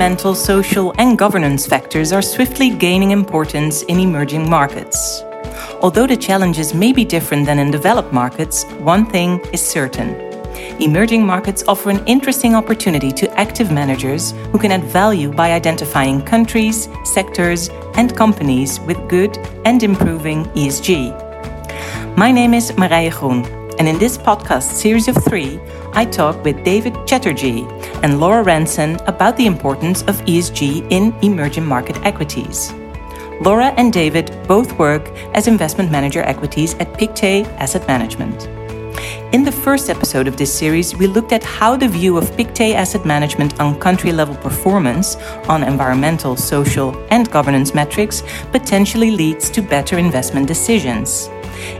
environmental, social, and governance factors are swiftly gaining importance in emerging markets. Although the challenges may be different than in developed markets, one thing is certain. Emerging markets offer an interesting opportunity to active managers who can add value by identifying countries, sectors, and companies with good and improving ESG. My name is Marije Groen, and in this podcast series of three, I talk with David Chatterjee and Laura Ranson about the importance of ESG in emerging market equities. Laura and David both work as investment manager equities at Pictet Asset Management. In the first episode of this series, we looked at how the view of Pictet Asset Management on country level performance on environmental, social, and governance metrics potentially leads to better investment decisions.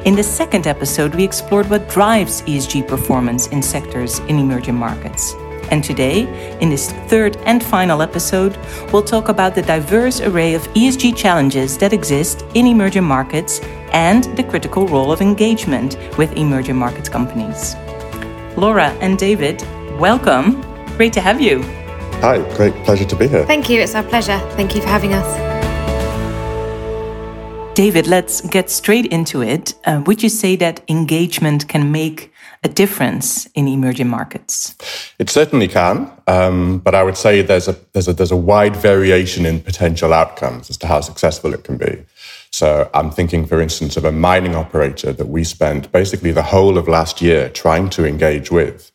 In the second episode, we explored what drives ESG performance in sectors in emerging markets. And today, in this third and final episode, we'll talk about the diverse array of ESG challenges that exist in emerging markets and the critical role of engagement with emerging markets companies. Laura and David, welcome. Great to have you. Hi, great pleasure to be here. Thank you. It's our pleasure. Thank you for having us. David, let's get straight into it. Uh, would you say that engagement can make a difference in emerging markets? It certainly can, um, but I would say there's a there's a there's a wide variation in potential outcomes as to how successful it can be. So I'm thinking, for instance, of a mining operator that we spent basically the whole of last year trying to engage with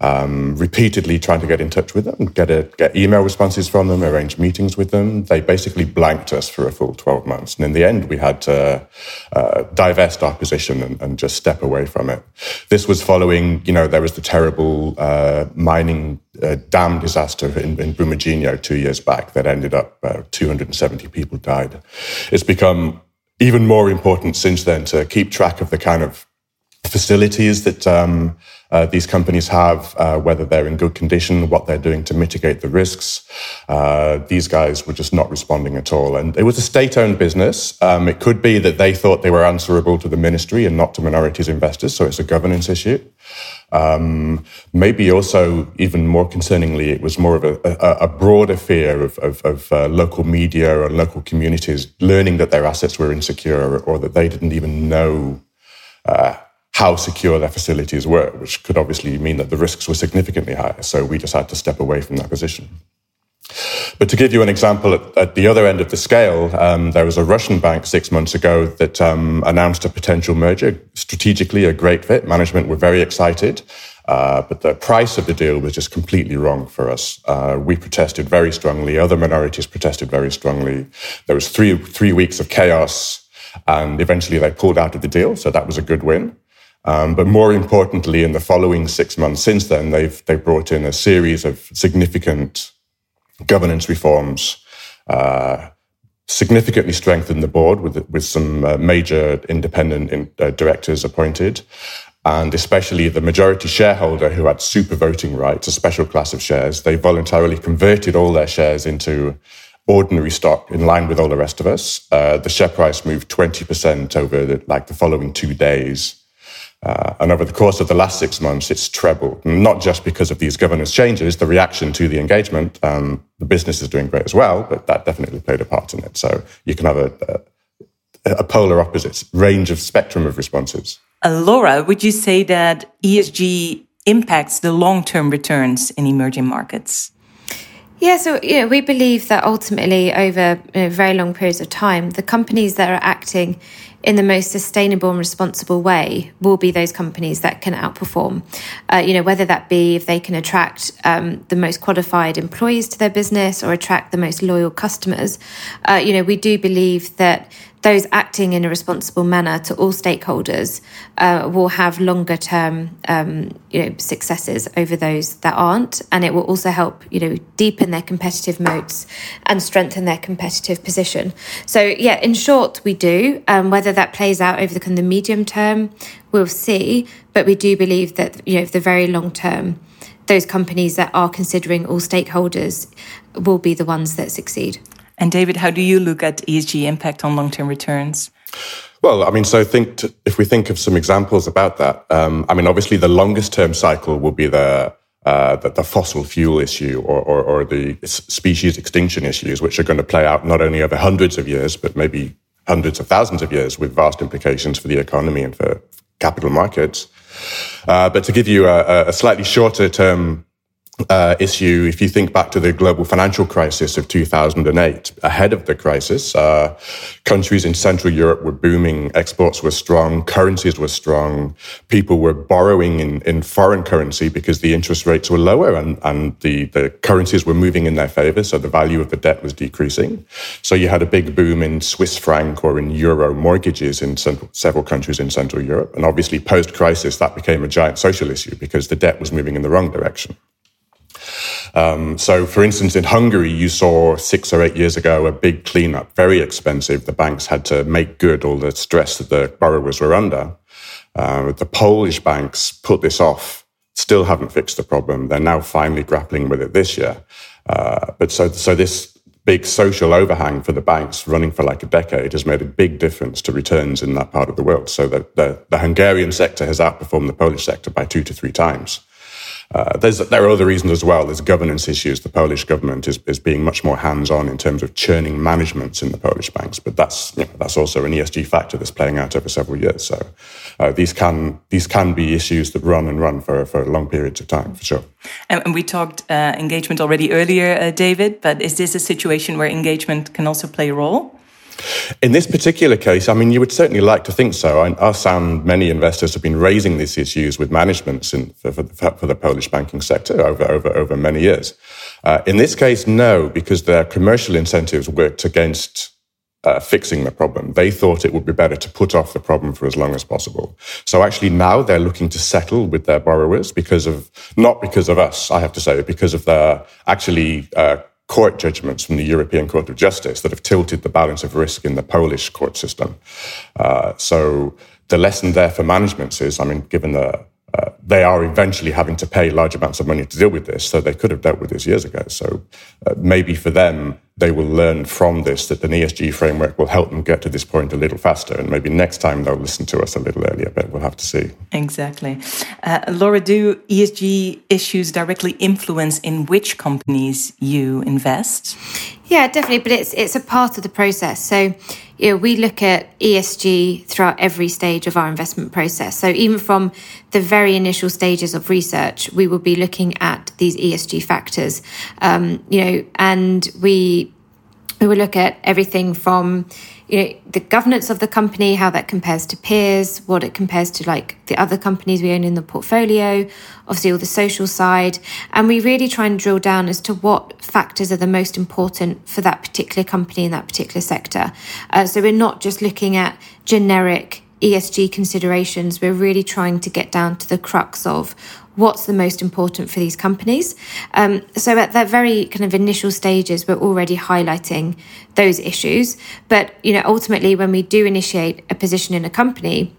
um, repeatedly trying to get in touch with them, get a, get email responses from them, arrange meetings with them. They basically blanked us for a full 12 months. And in the end, we had to uh, divest our position and, and, just step away from it. This was following, you know, there was the terrible uh, mining uh, dam disaster in, in two years back that ended up uh, 270 people died. It's become even more important since then to keep track of the kind of facilities that um, uh, these companies have, uh, whether they're in good condition, what they're doing to mitigate the risks. Uh, these guys were just not responding at all. And it was a state owned business. Um, it could be that they thought they were answerable to the ministry and not to minorities investors. So it's a governance issue. Um, maybe also, even more concerningly, it was more of a, a, a broader fear of, of, of uh, local media or local communities learning that their assets were insecure or, or that they didn't even know uh, how secure their facilities were, which could obviously mean that the risks were significantly higher. So we just had to step away from that position. But to give you an example, at, at the other end of the scale, um, there was a Russian bank six months ago that um, announced a potential merger. Strategically, a great fit. Management were very excited. Uh, but the price of the deal was just completely wrong for us. Uh, we protested very strongly. Other minorities protested very strongly. There was three three weeks of chaos, and eventually they pulled out of the deal. So that was a good win. Um, but more importantly, in the following six months since then, they've they brought in a series of significant governance reforms, uh, significantly strengthened the board with with some uh, major independent in, uh, directors appointed, and especially the majority shareholder who had super voting rights, a special class of shares. They voluntarily converted all their shares into ordinary stock in line with all the rest of us. Uh, the share price moved 20% over the, like the following two days. Uh, and over the course of the last six months, it's trebled, not just because of these governance changes, the reaction to the engagement. Um, the business is doing great as well, but that definitely played a part in it. So you can have a, a, a polar opposite range of spectrum of responses. Uh, Laura, would you say that ESG impacts the long term returns in emerging markets? Yeah, so you know, we believe that ultimately, over you know, very long periods of time, the companies that are acting in the most sustainable and responsible way will be those companies that can outperform. Uh, you know, whether that be if they can attract um, the most qualified employees to their business or attract the most loyal customers. Uh, you know, we do believe that those acting in a responsible manner to all stakeholders uh, will have longer term um, you know successes over those that aren't and it will also help you know deepen their competitive moats and strengthen their competitive position so yeah in short we do um, whether that plays out over the kind of the medium term we'll see but we do believe that you know for the very long term those companies that are considering all stakeholders will be the ones that succeed and David, how do you look at ESG impact on long-term returns? Well, I mean, so think to, if we think of some examples about that, um, I mean, obviously the longest term cycle will be the uh, the, the, fossil fuel issue or, or, or, the species extinction issues, which are going to play out not only over hundreds of years, but maybe hundreds of thousands of years with vast implications for the economy and for capital markets. Uh, but to give you a, a slightly shorter term uh, issue. If you think back to the global financial crisis of 2008, ahead of the crisis, uh, countries in Central Europe were booming, exports were strong, currencies were strong, people were borrowing in, in foreign currency because the interest rates were lower and, and the, the currencies were moving in their favor, so the value of the debt was decreasing. So you had a big boom in Swiss franc or in euro mortgages in central, several countries in Central Europe. And obviously, post crisis, that became a giant social issue because the debt was moving in the wrong direction. Um, so, for instance, in Hungary, you saw six or eight years ago a big cleanup, very expensive. The banks had to make good all the stress that the borrowers were under. Uh, the Polish banks put this off, still haven't fixed the problem. They're now finally grappling with it this year. Uh, but so, so this big social overhang for the banks running for like a decade has made a big difference to returns in that part of the world. So that the, the Hungarian sector has outperformed the Polish sector by two to three times. Uh, there are other reasons as well. There's governance issues. The Polish government is, is being much more hands-on in terms of churning managements in the Polish banks, but that's you know, that's also an ESG factor that's playing out over several years. So uh, these can these can be issues that run and run for for long periods of time, for sure. And, and we talked uh, engagement already earlier, uh, David. But is this a situation where engagement can also play a role? In this particular case, I mean, you would certainly like to think so. Us and many investors have been raising these issues with management for, for, for, the Polish banking sector over, over, over many years. Uh, in this case, no, because their commercial incentives worked against uh, fixing the problem. They thought it would be better to put off the problem for as long as possible. So actually now they're looking to settle with their borrowers because of, not because of us, I have to say, because of their actually uh, court judgments from the European Court of Justice that have tilted the balance of risk in the Polish court system. Uh, so the lesson there for managements is, I mean, given the uh, they are eventually having to pay large amounts of money to deal with this, so they could have dealt with this years ago. So uh, maybe for them, they will learn from this that an ESG framework will help them get to this point a little faster. And maybe next time they'll listen to us a little earlier, but we'll have to see. Exactly. Uh, Laura, do ESG issues directly influence in which companies you invest? Yeah, definitely. But it's it's a part of the process. So you know, we look at ESG throughout every stage of our investment process. So even from the very initial stages of research, we will be looking at these ESG factors. Um, you know, and we we will look at everything from you know the governance of the company how that compares to peers what it compares to like the other companies we own in the portfolio obviously all the social side. And we really try and drill down as to what factors are the most important for that particular company in that particular sector. Uh, so we're not just looking at generic ESG considerations, we're really trying to get down to the crux of what's the most important for these companies. Um, so at that very kind of initial stages, we're already highlighting those issues. But you know, ultimately, when we do initiate a position in a company,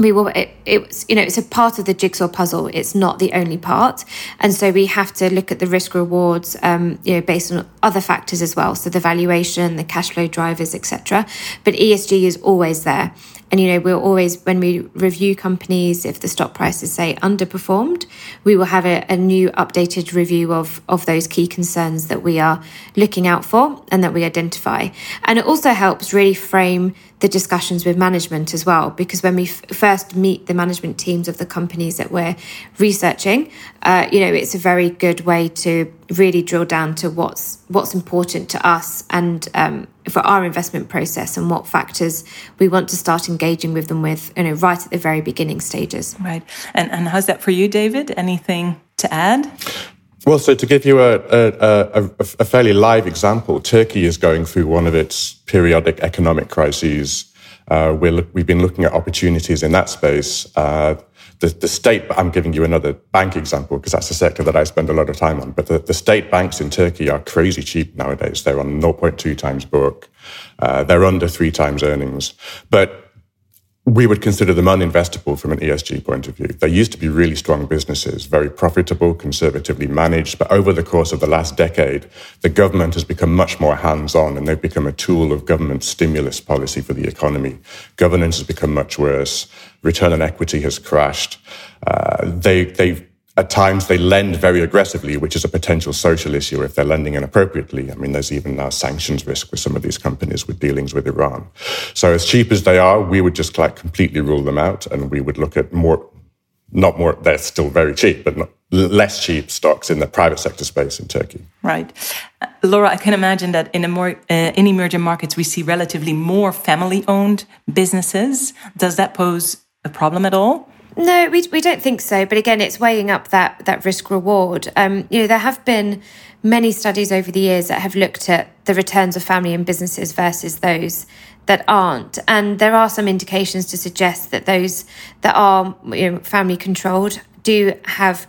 we will it, it's you know it's a part of the jigsaw puzzle. It's not the only part. And so we have to look at the risk rewards um, you know based on other factors as well. So the valuation the cash flow drivers etc but esg is always there. And, you know, we'll always, when we review companies, if the stock prices say underperformed, we will have a, a, new updated review of, of those key concerns that we are looking out for and that we identify. And it also helps really frame the discussions with management as well, because when we f- first meet the management teams of the companies that we're researching, uh, you know, it's a very good way to really drill down to what's what's important to us and um, for our investment process and what factors we want to start engaging with them with, you know, right at the very beginning stages. Right, and and how's that for you, David? Anything to add? Well, so to give you a, a, a, a, fairly live example, Turkey is going through one of its periodic economic crises. Uh, we have been looking at opportunities in that space. Uh, the, the, state, I'm giving you another bank example because that's a sector that I spend a lot of time on, but the, the state banks in Turkey are crazy cheap nowadays. They're on 0.2 times book. Uh, they're under three times earnings. But we would consider them uninvestable from an ESG point of view. They used to be really strong businesses, very profitable, conservatively managed. But over the course of the last decade, the government has become much more hands on and they've become a tool of government stimulus policy for the economy. Governance has become much worse. Return on equity has crashed. Uh, they, they've at times they lend very aggressively, which is a potential social issue if they're lending inappropriately. I mean, there's even now sanctions risk with some of these companies with dealings with Iran. So as cheap as they are, we would just like completely rule them out, and we would look at more, not more. They're still very cheap, but not, less cheap stocks in the private sector space in Turkey. Right. Uh, Laura, I can imagine that in, a more, uh, in emerging markets, we see relatively more family owned businesses. Does that pose a problem at all? No, we, we don't think so. But again, it's weighing up that, that risk reward. Um, you know, there have been many studies over the years that have looked at the returns of family and businesses versus those that aren't. And there are some indications to suggest that those that are you know, family controlled do have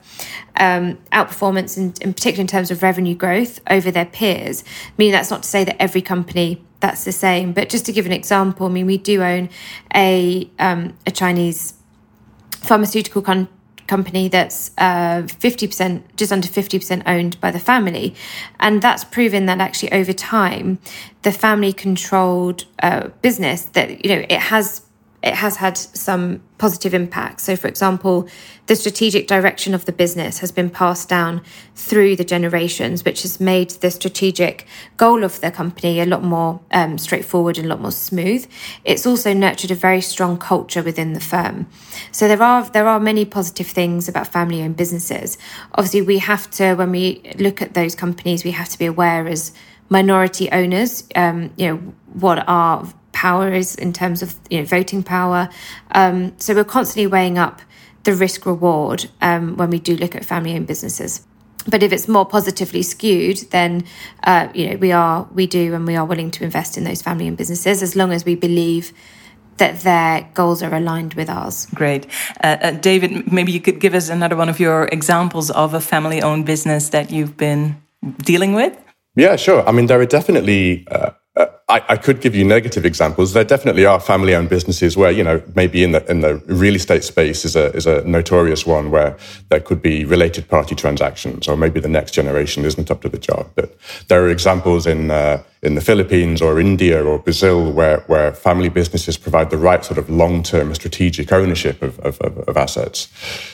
um, outperformance, in, in particular in terms of revenue growth over their peers. I mean, that's not to say that every company that's the same, but just to give an example, I mean, we do own a um, a Chinese pharmaceutical con- company that's uh, 50%, just under 50% owned by the family. And that's proven that actually over time, the family controlled uh, business that, you know, it has it has had some positive impact. So, for example, the strategic direction of the business has been passed down through the generations, which has made the strategic goal of the company a lot more um, straightforward and a lot more smooth. It's also nurtured a very strong culture within the firm. So there are there are many positive things about family-owned businesses. Obviously, we have to when we look at those companies, we have to be aware as minority owners, um, you know, what are power is in terms of you know voting power. Um, so we're constantly weighing up the risk reward um, when we do look at family owned businesses. But if it's more positively skewed, then uh, you know we are we do and we are willing to invest in those family owned businesses as long as we believe that their goals are aligned with ours. Great. Uh, uh, David, maybe you could give us another one of your examples of a family owned business that you've been dealing with? Yeah, sure. I mean, there are definitely uh, uh, I, I, could give you negative examples. There definitely are family-owned businesses where you know maybe in the in the real estate space is a is a notorious one where there could be related party transactions, or maybe the next generation isn't up to the job. But there are examples in uh, in the Philippines or India or Brazil where where family businesses provide the right sort of long-term strategic ownership of, of, of assets.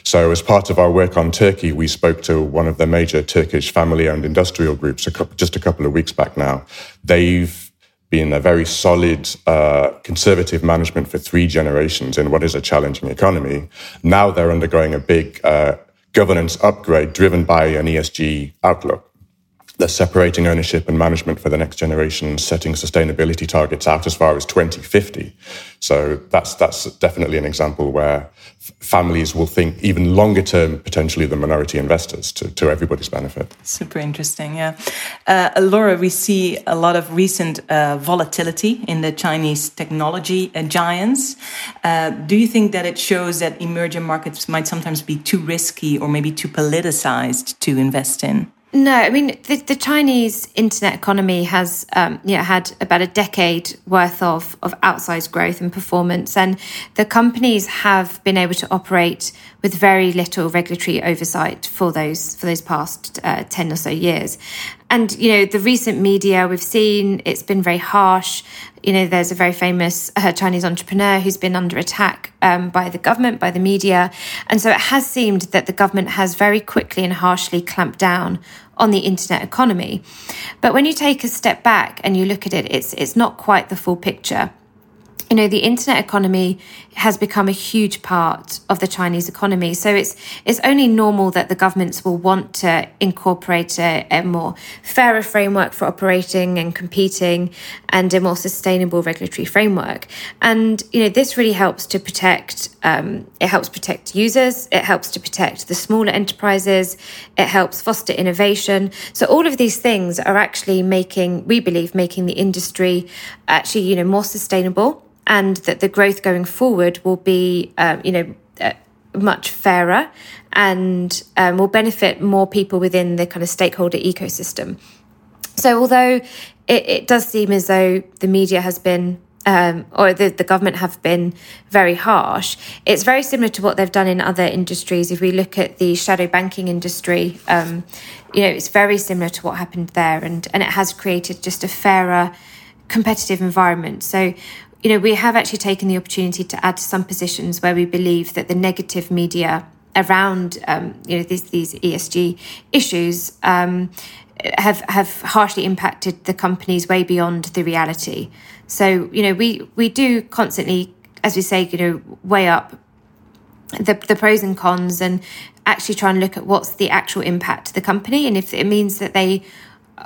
So as part of our work on Turkey, we spoke to one of the major Turkish family-owned industrial groups a couple, just a couple of weeks back now. They've been a very solid uh, conservative management for three generations in what is a challenging economy. Now they're undergoing a big uh, governance upgrade driven by an ESG outlook. They're separating ownership and management for the next generation, setting sustainability targets out as far as 2050. So that's that's definitely an example where families will think even longer term, potentially the minority investors, to, to everybody's benefit. Super interesting, yeah. Uh, Laura, we see a lot of recent uh, volatility in the Chinese technology uh, giants. Uh, do you think that it shows that emerging markets might sometimes be too risky or maybe too politicized to invest in? No, I mean the, the Chinese internet economy has um, you know, had about a decade worth of of outsized growth and performance, and the companies have been able to operate with very little regulatory oversight for those for those past uh, ten or so years. And you know the recent media we've seen it's been very harsh you know, there's a very famous uh, Chinese entrepreneur who's been under attack um, by the government, by the media. And so it has seemed that the government has very quickly and harshly clamped down on the internet economy. But when you take a step back and you look at it, it's, it's not quite the full picture you know the internet economy has become a huge part of the Chinese economy. So it's it's only normal that the governments will want to incorporate a, a, more fairer framework for operating and competing, and a more sustainable regulatory framework. And you know this really helps to protect. Um, it helps protect users. It helps to protect the smaller enterprises. It helps foster innovation. So all of these things are actually making, we believe, making the industry actually you know more sustainable and that the growth going forward will be, um, you know, uh, much fairer and um, will benefit more people within the kind of stakeholder ecosystem. So, although it, it does seem as though the media has been um, or the, the government have been very harsh. It's very similar to what they've done in other industries. If we look at the shadow banking industry, um, you know, it's very similar to what happened there, and and it has created just a fairer competitive environment. So you know, we have actually taken the opportunity to add some positions where we believe that the negative media around um, you know these these ESG issues um, have have harshly impacted the companies way beyond the reality. So you know we we do constantly, as we say, you know, weigh up the the pros and cons and actually try and look at what's the actual impact to the company and if it means that they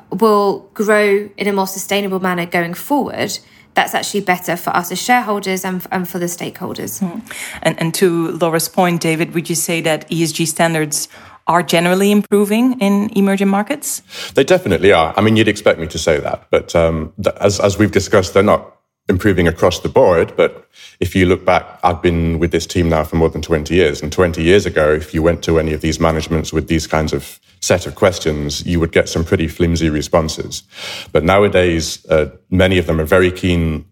will grow in a more sustainable manner going forward that's actually better for us as shareholders and, and for the stakeholders. Mm. And, and to Laura's point, David, would you say that ESG standards are generally improving in emerging markets? They definitely are. I mean, you'd expect me to say that, but um, as, as we've discussed, they're not improving across the board. But if you look back, I've been with this team now for more than 20 years. And 20 years ago, if you went to any of these managements with these kinds of set of questions, you would get some pretty flimsy responses. But nowadays, uh, many of them are very keen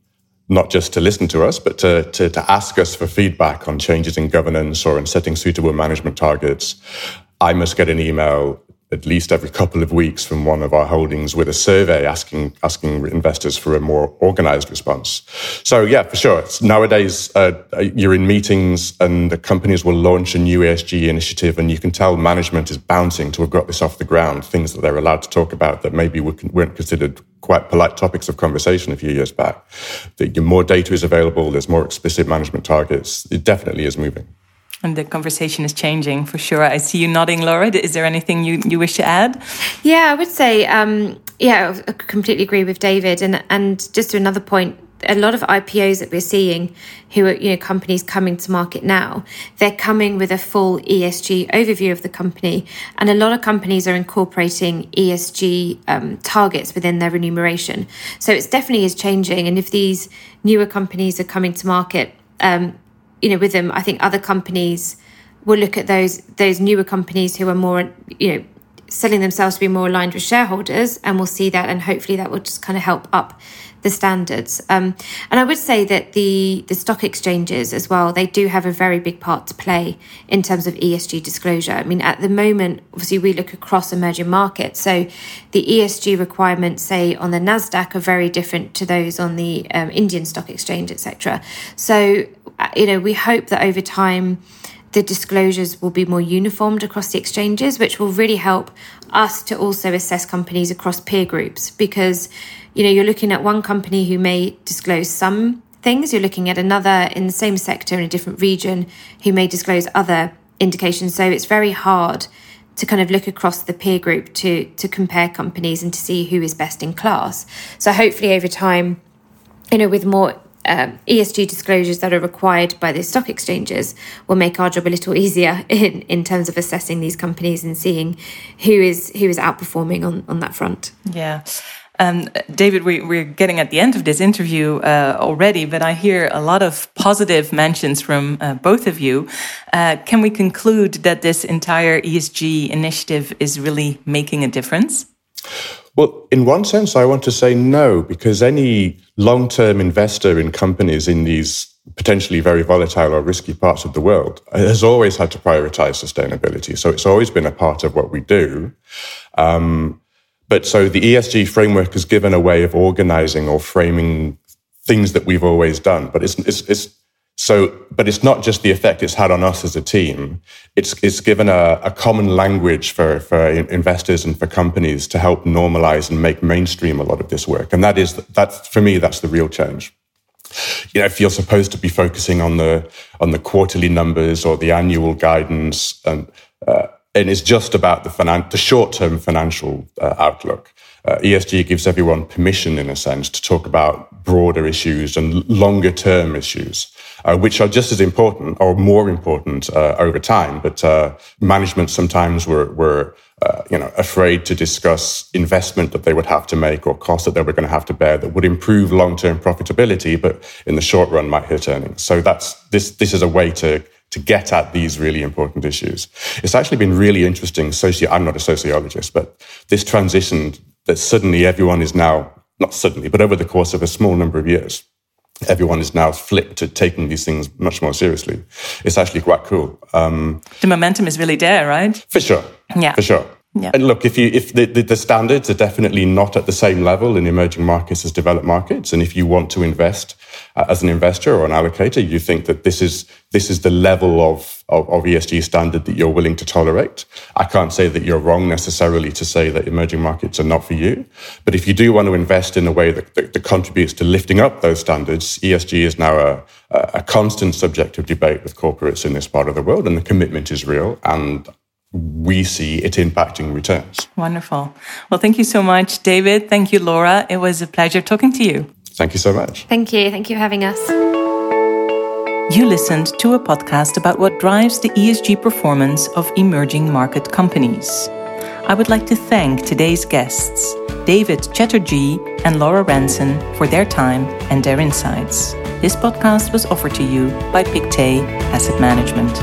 not just to listen to us, but to, to, to ask us for feedback on changes in governance or in setting suitable management targets. I must get an email at least every couple of weeks from one of our holdings with a survey asking asking investors for a more organized response. So yeah, for sure. Nowadays, uh, you're in meetings and the companies will launch a new ESG initiative, and you can tell management is bouncing to have got this off the ground. Things that they're allowed to talk about that maybe weren't considered quite polite topics of conversation a few years back. The more data is available, there's more explicit management targets. It definitely is moving. And the conversation is changing for sure. I see you nodding, Laura. Is there anything you, you wish to add? Yeah, I would say, um, yeah, I completely agree with David. And and just to another point, a lot of IPOs that we're seeing, who are you know companies coming to market now, they're coming with a full ESG overview of the company, and a lot of companies are incorporating ESG um, targets within their remuneration. So it's definitely is changing. And if these newer companies are coming to market, um, you know, with them, I think other companies will look at those those newer companies who are more, you know, selling themselves to be more aligned with shareholders, and we'll see that, and hopefully that will just kind of help up the standards. Um, and I would say that the the stock exchanges as well, they do have a very big part to play in terms of ESG disclosure. I mean, at the moment, obviously, we look across emerging markets, so the ESG requirements, say on the Nasdaq, are very different to those on the um, Indian stock exchange, etc. So, you know, we hope that over time the disclosures will be more uniformed across the exchanges, which will really help us to also assess companies across peer groups because you know, you're looking at one company who may disclose some things, you're looking at another in the same sector in a different region who may disclose other indications. So it's very hard to kind of look across the peer group to to compare companies and to see who is best in class. So hopefully over time, you know, with more um, ESG disclosures that are required by the stock exchanges will make our job a little easier in, in terms of assessing these companies and seeing who is who is outperforming on, on that front. Yeah. Um, David, we, are getting at the end of this interview uh, already, but I hear a lot of positive mentions from uh, both of you. Uh, can we conclude that this entire ESG initiative is really making a difference? Well, in one sense, I want to say no, because any long term investor in companies in these potentially very volatile or risky parts of the world has always had to prioritize sustainability. So it's always been a part of what we do. Um, but so the ESG framework has given a way of organizing or framing things that we've always done. But it's, it's, it's so, but it's not just the effect it's had on us as a team. It's, it's given a, a common language for, for investors and for companies to help normalize and make mainstream a lot of this work. And that is, that's, for me, that's the real change you know, if you're supposed to be focusing on the on the quarterly numbers or the annual guidance, and uh, and it's just about the, finan- the short-term financial uh, outlook. Uh, ESG gives everyone permission, in a sense, to talk about broader issues and longer-term issues, uh, which are just as important or more important uh, over time. But uh, management sometimes were, were uh, you know, afraid to discuss investment that they would have to make or costs that they were going to have to bear that would improve long-term profitability, but in the short run might hurt earnings. So that's this. This is a way to to get at these really important issues. It's actually been really interesting. Soci- I'm not a sociologist, but this transition that suddenly everyone is now, not suddenly, but over the course of a small number of years, everyone is now flipped to taking these things much more seriously. It's actually quite cool. Um, the momentum is really there, right? For sure. Yeah. For sure. Yeah. And look, if you if the, the, the, standards are definitely not at the same level in emerging markets as developed markets, and if you want to invest as an investor or an allocator, you think that this is this is the level of, of, of, ESG standard that you're willing to tolerate. I can't say that you're wrong necessarily to say that emerging markets are not for you. But if you do want to invest in a way that, that, that contributes to lifting up those standards, ESG is now a, a constant subject of debate with corporates in this part of the world, and the commitment is real. And we see it impacting returns. Wonderful. Well, thank you so much, David. Thank you, Laura. It was a pleasure talking to you. Thank you so much. Thank you. Thank you for having us. You listened to a podcast about what drives the ESG performance of emerging market companies. I would like to thank today's guests, David Chatterjee and Laura Ranson, for their time and their insights. This podcast was offered to you by Pictet Asset Management.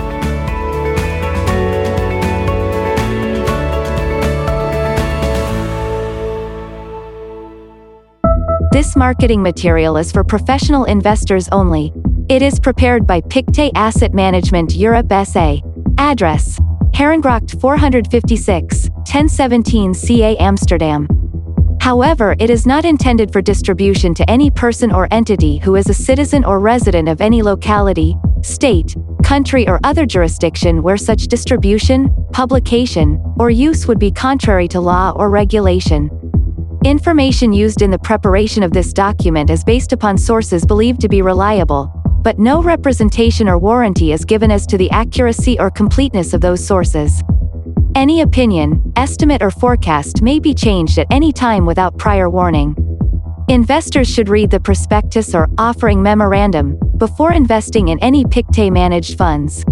This marketing material is for professional investors only. It is prepared by Pictet Asset Management Europe SA. Address Herengracht 456, 1017 CA Amsterdam. However, it is not intended for distribution to any person or entity who is a citizen or resident of any locality, state, country, or other jurisdiction where such distribution, publication, or use would be contrary to law or regulation. Information used in the preparation of this document is based upon sources believed to be reliable, but no representation or warranty is given as to the accuracy or completeness of those sources. Any opinion, estimate, or forecast may be changed at any time without prior warning. Investors should read the prospectus or offering memorandum before investing in any Pictet managed funds.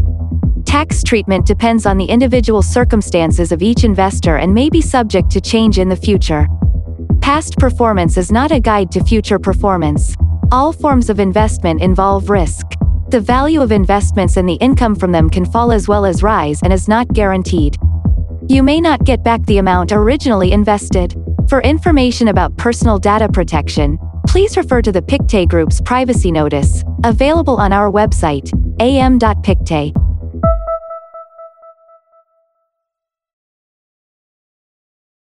Tax treatment depends on the individual circumstances of each investor and may be subject to change in the future. Past performance is not a guide to future performance. All forms of investment involve risk. The value of investments and the income from them can fall as well as rise and is not guaranteed. You may not get back the amount originally invested. For information about personal data protection, please refer to the Pictet Group's privacy notice, available on our website, am.pictet.